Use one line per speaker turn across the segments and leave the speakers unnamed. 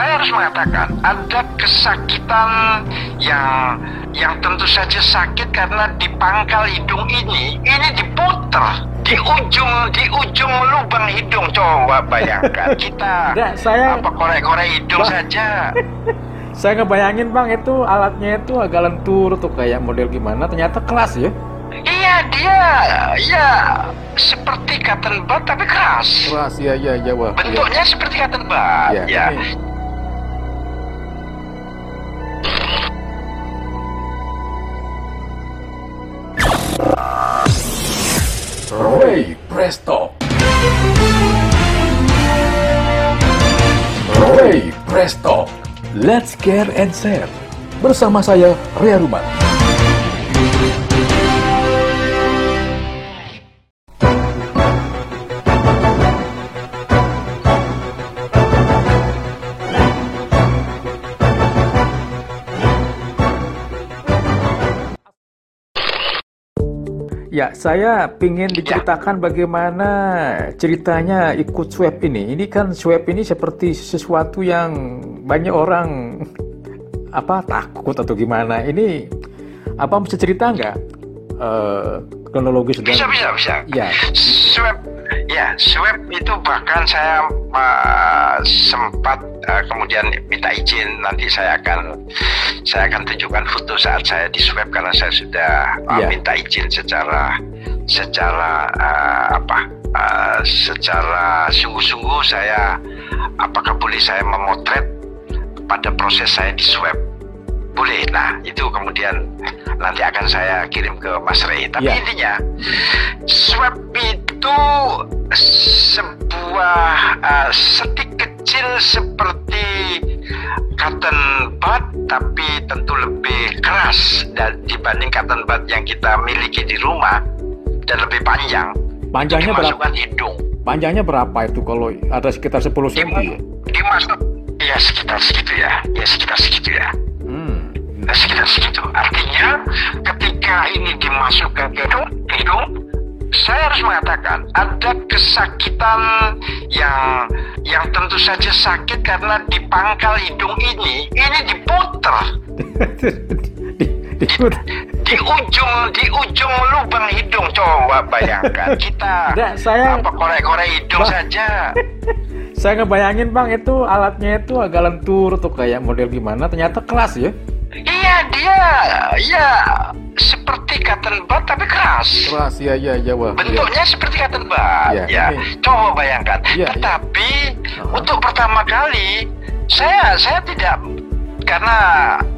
saya harus mengatakan ada kesakitan yang yang tentu saja sakit karena di pangkal hidung ini ini diputer di ujung di ujung lubang hidung coba bayangkan kita
Enggak, saya-
apa korek-korek hidung
Bang.
saja
Saya ngebayangin bang itu alatnya itu agak lentur tuh kayak model gimana ternyata keras ya.
iya dia ya seperti cotton bud tapi keras
Keras ya ya ya wah. iya.
bentuknya seperti cotton bud
Iya,
ya
ini-
Ray Presto. Let's care and share. Bersama saya, Ria Ruman.
Ya, saya ingin diceritakan bagaimana ceritanya ikut swab ini. Ini kan swab ini seperti sesuatu yang banyak orang apa takut atau gimana. Ini apa bisa cerita nggak eh, kronologis dan
bisa bisa bisa
ya
swab ya swab itu bahkan saya uh, sempat uh, kemudian minta izin nanti saya akan saya akan tunjukkan foto saat saya di swab karena saya sudah uh,
Ya.
minta izin secara secara uh, apa uh, secara sungguh-sungguh saya apakah boleh saya memotret pada proses saya di swab boleh nah itu kemudian nanti akan saya kirim ke Mas Rey tapi
Ya.
intinya swab itu sebuah uh, setik kecil seperti cotton bud tapi tentu lebih keras dan dibanding cotton bud yang kita miliki di rumah dan lebih panjang
panjangnya berapa?
hidung
Panjangnya berapa itu kalau ada sekitar 10 cm ya?
dimasuk ya sekitar segitu ya ya sekitar segitu ya
Hmm.
Sekitar segitu. Artinya ketika ini dimasukkan ke hidung, hidung, saya harus mengatakan ada kesakitan yang yang tentu saja sakit karena di pangkal hidung ini ini diputer.
Di, di,
di ujung di ujung lubang hidung. Coba bayangkan kita
Enggak, saya-
apa korek-korek hidung
Bang.
saja?
Saya ngebayangin bang itu alatnya itu agak lentur tuh kayak model gimana. Ternyata keras ya.
Iya dia ya seperti cotton bud tapi keras
Keras ya ya ya wah. iya.
bentuknya seperti cotton bud
Iya,
ya
ini.
coba bayangkan
Iya, iya.
tetapi
Aha.
untuk pertama kali saya saya tidak karena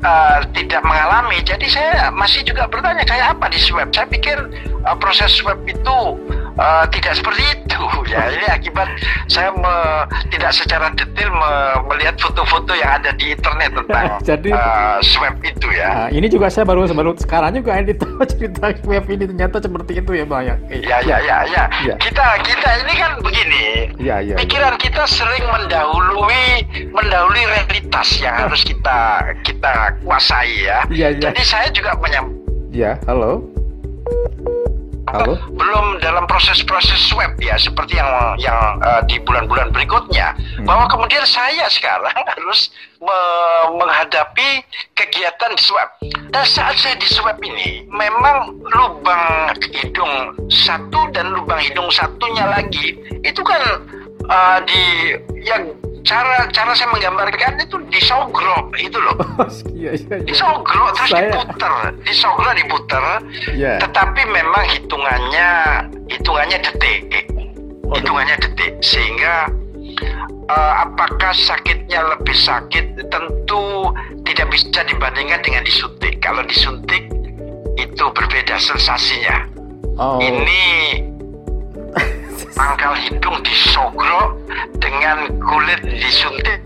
eh, tidak mengalami jadi saya masih juga bertanya kayak apa di swab saya pikir eh, proses swab itu eh, tidak seperti itu ya ini akibat saya me- tidak secara detail me- melihat foto-foto yang ada di internet tentang
Jadi-
eh, swab itu ya
Nah, ini juga saya baru baru sekarang juga ini tahu cerita web ini ternyata seperti itu ya bang ya. Eh,
Ya, ya, ya, ya.
Iya.
Kita, kita ini kan begini.
Iya iya.
Pikiran kita sering mendahului, mendahului realitas yang harus kita kita kuasai ya.
Iya, iya.
Jadi saya juga menyampaikan
Ya halo. Halo.
belum dalam proses-proses swab ya seperti yang yang eh, di bulan-bulan berikutnya
Hmm.
bahwa kemudian saya sekarang harus me- menghadapi kegiatan swab dan saat saya di swab ini memang lubang hidung satu dan lubang hidung satunya lagi itu kan eh, di yang cara cara saya menggambarkan itu disogrok itu loh
Iya iya. iya.
disogrok terus
Saya-
diputer disogrok diputer
Ya.
tetapi memang hitungannya hitungannya detik
Oh,
hitungannya detik sehingga eh, apakah sakitnya lebih sakit tentu tidak bisa dibandingkan dengan disuntik kalau disuntik itu berbeda sensasinya
Oh.
ini pangkal hidung disogrok dengan kulit disuntik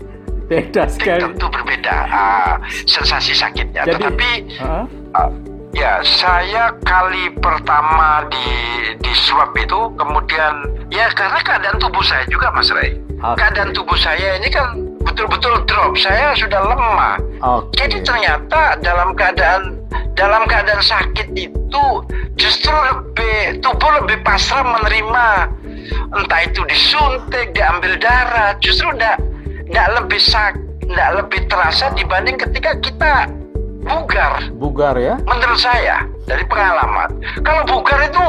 beda sekali.
tentu berbeda ah, sensasi sakitnya
Jadi,
tetapi
Hah?
Uh, ya, saya kali pertama di di swab itu kemudian ya karena keadaan tubuh saya juga Mas Ray.
Oke.
Keadaan tubuh saya ini kan betul-betul drop. Saya sudah lemah.
Oke.
Jadi ternyata dalam keadaan dalam keadaan sakit itu justru lebih tubuh lebih pasrah menerima entah itu disuntik, diambil darah, justru enggak enggak lebih sak tidak lebih terasa dibanding ketika kita bugar.
Bugar ya?
menurut saya dari pengalaman. Kalau bugar itu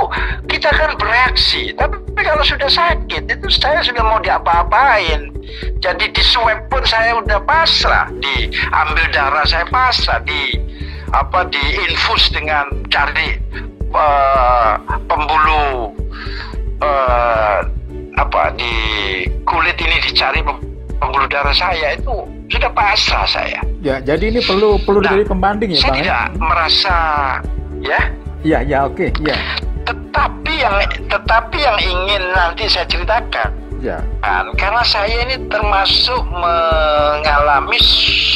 kita kan bereaksi tapi kalau sudah sakit itu saya sudah mau diapa-apain. Jadi di swab pun saya udah pasrah diambil darah saya pasrah di apa di infus dengan cari eh, pembuluh eh, apa di kulit ini dicari pem- pembuluh darah saya itu sudah pasrah saya
Ya, jadi ini perlu perlu
Nah,
jadi pembanding ya,
saya
Bang? ya?
tidak merasa ya
Ya, ya, oke, ya,
tetapi yang tetapi yang ingin nanti saya ceritakan
ya.
kan karena saya ini termasuk mengalami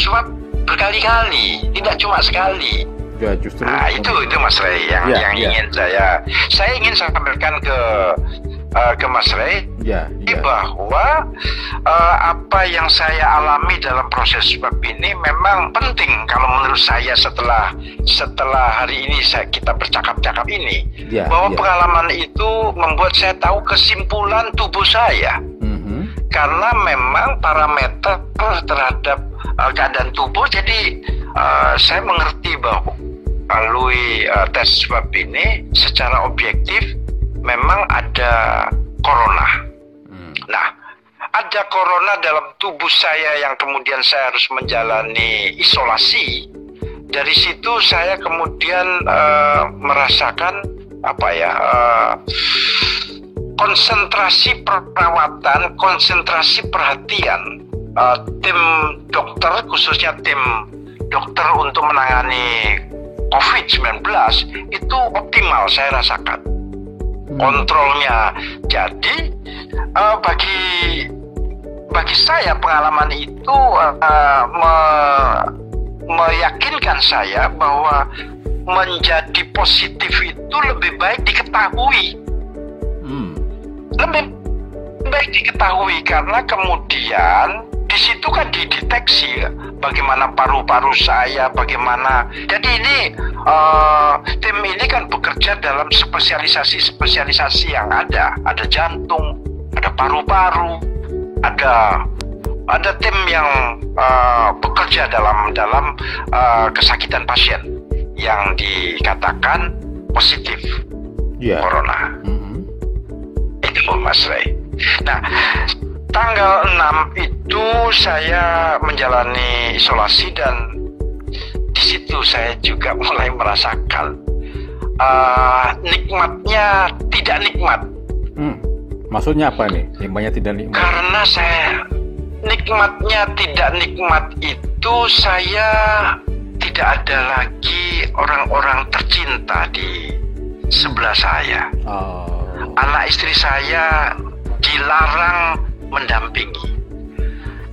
swab berkali-kali tidak cuma sekali
Ya, justru.
nah itu itu Mas Ray yang
Ya,
yang
ya.
ingin saya saya ingin sampaikan ke eh, ke Mas Ray
Ya, ya.
bahwa eh, apa yang saya alami dalam proses swab ini memang penting kalau menurut saya setelah setelah hari ini saya kita bercakap-cakap ini
Ya,
bahwa
ya.
pengalaman itu membuat saya tahu kesimpulan tubuh saya
Mhm.
karena memang parameter terhadap uh, keadaan tubuh jadi uh, saya mengerti bahwa melalui uh, tes swab ini secara objektif memang ada corona.
Hmm.
Nah, ada corona dalam tubuh saya yang kemudian saya harus menjalani isolasi. Dari situ saya kemudian eh, merasakan apa ya eh, konsentrasi perawatan, konsentrasi perhatian eh, tim dokter khususnya tim dokter untuk menangani COVID-19 itu optimal saya rasakan
Hmm.
kontrolnya. Jadi eh, bagi bagi saya pengalaman itu eh, me- meyakinkan saya bahwa menjadi positif itu lebih baik diketahui,
Hmm.
lebih baik diketahui karena kemudian di situ kan dideteksi bagaimana paru-paru saya, bagaimana. Jadi ini eh, tim ini kan bekerja dalam spesialisasi-spesialisasi yang ada. Ada jantung, ada paru-paru, ada ada tim yang eh, bekerja dalam dalam eh, kesakitan pasien yang dikatakan positif
Ya.
corona
Mhm.
itu Mas Ray. Nah, tanggal 6 itu saya menjalani isolasi dan di situ saya juga mulai merasakan uh, nikmatnya tidak nikmat
Hmm. Maksudnya apa nih? Nikmatnya tidak nikmat.
karena saya nikmatnya tidak nikmat itu saya tidak ada lagi orang-orang tercinta di sebelah saya.
Oh.
anak istri saya dilarang mendampingi.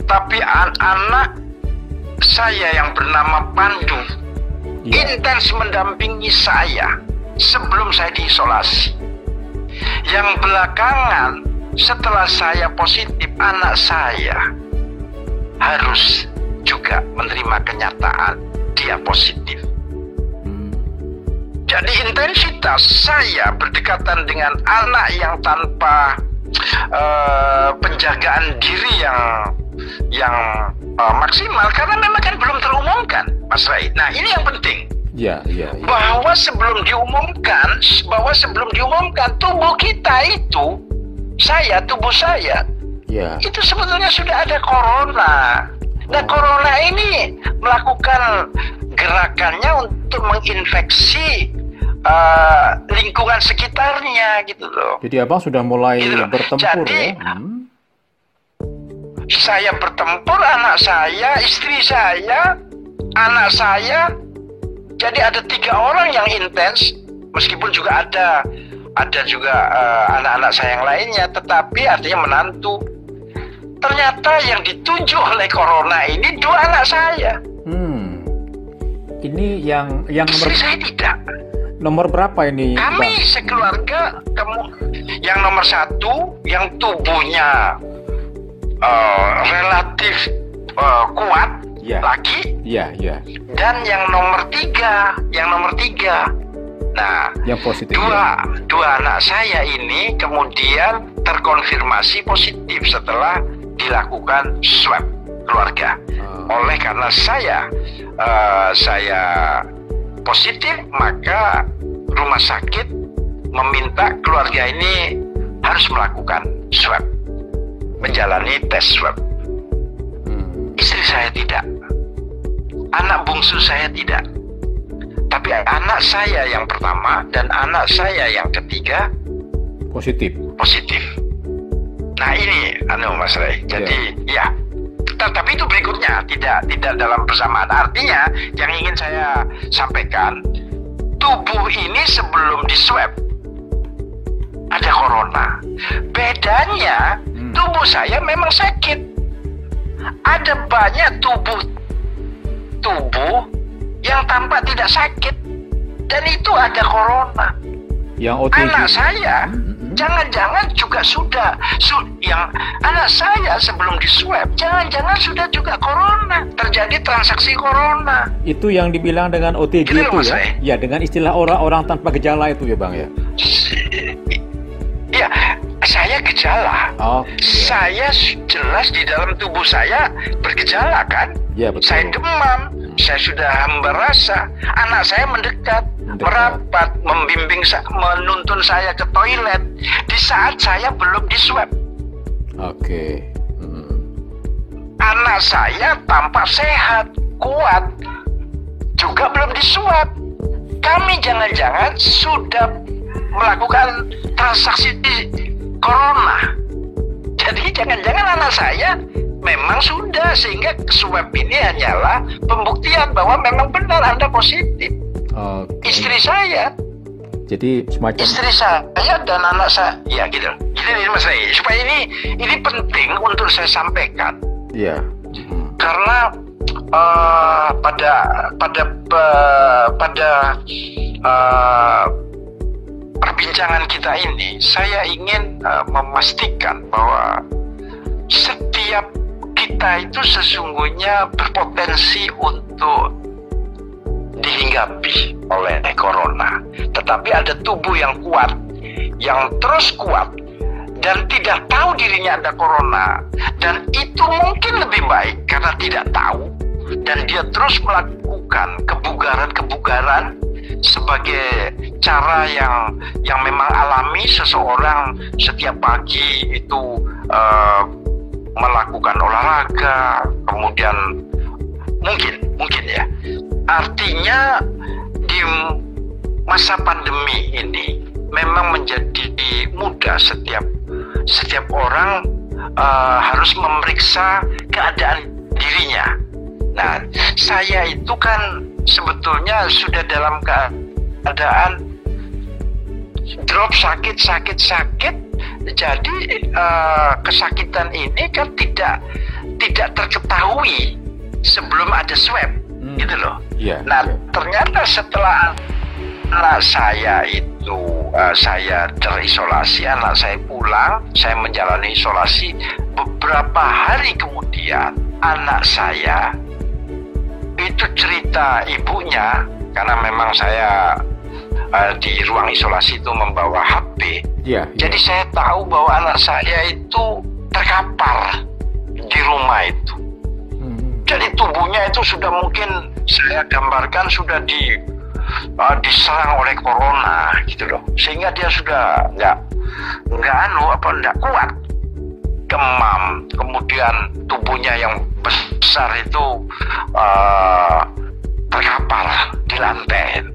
Tapi an- anak saya yang bernama Pandu
Iya.
intens mendampingi saya sebelum saya diisolasi. Yang belakangan setelah saya positif, anak saya harus juga menerima kenyataan dia positif.
Hmm.
Jadi intensitas saya berdekatan dengan anak yang tanpa eh, penjagaan diri yang yang eh, maksimal karena memang kan belum terumumkan, Mas Rai. Nah ini yang penting
Ya, ya, ya.
bahwa sebelum diumumkan, bahwa sebelum diumumkan tubuh kita itu, saya tubuh saya
Ya.
itu sebetulnya sudah ada corona. Nah, corona ini melakukan gerakannya untuk menginfeksi eh, lingkungan gitu loh.
Jadi abang sudah mulai
Gitu loh.
bertempur
Jadi-
ya? Hmm.
Saya bertempur, anak saya, istri saya, anak saya. Jadi ada tiga orang yang intens, meskipun juga ada ada juga eh, anak-anak saya yang lainnya, tetapi artinya menantu. Ternyata yang ditunjuk oleh corona ini dua anak saya.
Hmm. Ini yang yang nomor
Istri saya tidak.
Nomor berapa ini,
Kami
Bang?
sekeluarga kamu yang nomor satu yang tubuhnya eh, relatif eh, kuat
Ya.
lagi
Ya, ya.
dan yang nomor tiga yang nomor tiga nah
Yang positif. ya?
dua dua anak saya ini kemudian terkonfirmasi positif setelah dilakukan swab keluarga.
Oh.
Oleh karena saya eh, saya positif, maka rumah sakit meminta keluarga ini harus melakukan swab, menjalani tes swab.
Hmm.
Istri saya tidak, anak bungsu saya tidak, tapi anak saya yang pertama dan anak saya yang ketiga
Positif.
positif. Nah ini, anu Mas Ray. Jadi ya, tetapi itu berikutnya tidak tidak dalam bersamaan. Artinya yang ingin saya sampaikan, tubuh ini sebelum di swab ada corona. Bedanya
Hmm.
tubuh saya memang sakit. Ada banyak tubuh tubuh yang tampak tidak sakit dan itu ada corona.
Yang OTG.
Anak saya
Mm-mm.
Jangan-jangan juga sudah su- yang anak saya sebelum di swab jangan-jangan sudah juga corona terjadi transaksi corona
Itu yang dibilang dengan OTG
Gitu
itu ya?
Ray.
Ya, dengan istilah orang-orang tanpa gejala itu ya Bang ya?
ya saya gejala
Oh,
saya jelas di dalam tubuh saya bergejala kan
ya betul.
saya demam saya sudah hamba rasa anak saya mendekat
Mendekat.
merapat membimbing menuntun saya ke toilet di saat saya belum di swab
Oke. Mm.
anak saya tampak sehat, kuat, juga belum disuap. Kami jangan-jangan sudah melakukan transaksi corona. Jadi jangan-jangan anak saya memang sudah sehingga swab ini hanyalah pembuktian bahwa memang benar Anda positif.
Oke.
Istri saya,
Jadi semacam
istri saya dan anak saya, ya gitu. Jadi ini Mas Ray, supaya ini ini penting untuk saya sampaikan.
ya. Mm.
karena eh, pada pada pada eh, perbincangan kita ini saya ingin eh, memastikan bahwa setiap kita itu sesungguhnya berpotensi untuk dihinggapi oleh corona. Tetapi ada tubuh yang kuat yang terus kuat dan tidak tahu dirinya ada corona. Dan itu mungkin lebih baik karena tidak tahu dan dia terus melakukan kebugaran-kebugaran sebagai cara yang yang memang alami seseorang setiap pagi itu eh, melakukan olahraga kemudian mungkin mungkin ya artinya di masa pandemi ini memang menjadi mudah setiap setiap orang eh, harus memeriksa keadaan dirinya. Nah, saya itu kan sebetulnya sudah dalam keadaan drop sakit sakit sakit, jadi eh, kesakitan ini kan tidak tidak terketahui sebelum ada swab,
Hmm.
gitu loh.
Iya.
Nah,
iya.
ternyata setelah anak saya itu eh, saya terisolasi, anak saya pulang, saya menjalani isolasi. Beberapa hari kemudian, anak saya itu cerita ibunya karena memang saya eh, di ruang isolasi itu membawa HP.
Iya. iya.
Jadi saya tahu bahwa anak saya itu terkapar di rumah itu.
Mm.
Jadi tubuhnya itu sudah mungkin saya gambarkan sudah di uh, diserang oleh corona gitu loh. Sehingga dia sudah nggak nggak anu apa nggak kuat demam. Kemudian tubuhnya yang besar itu uh, terkapar di lantai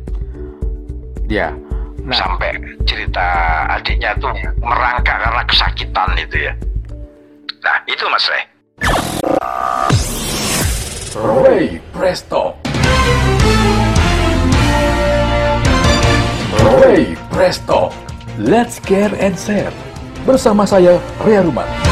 Iya. Nah,
sampai cerita adiknya tuh merangkak karena kesakitan itu ya. Nah itu Mas Rey.
Ray Presto. Ray Presto. Let's care and share. Bersama saya, Ria Ruman.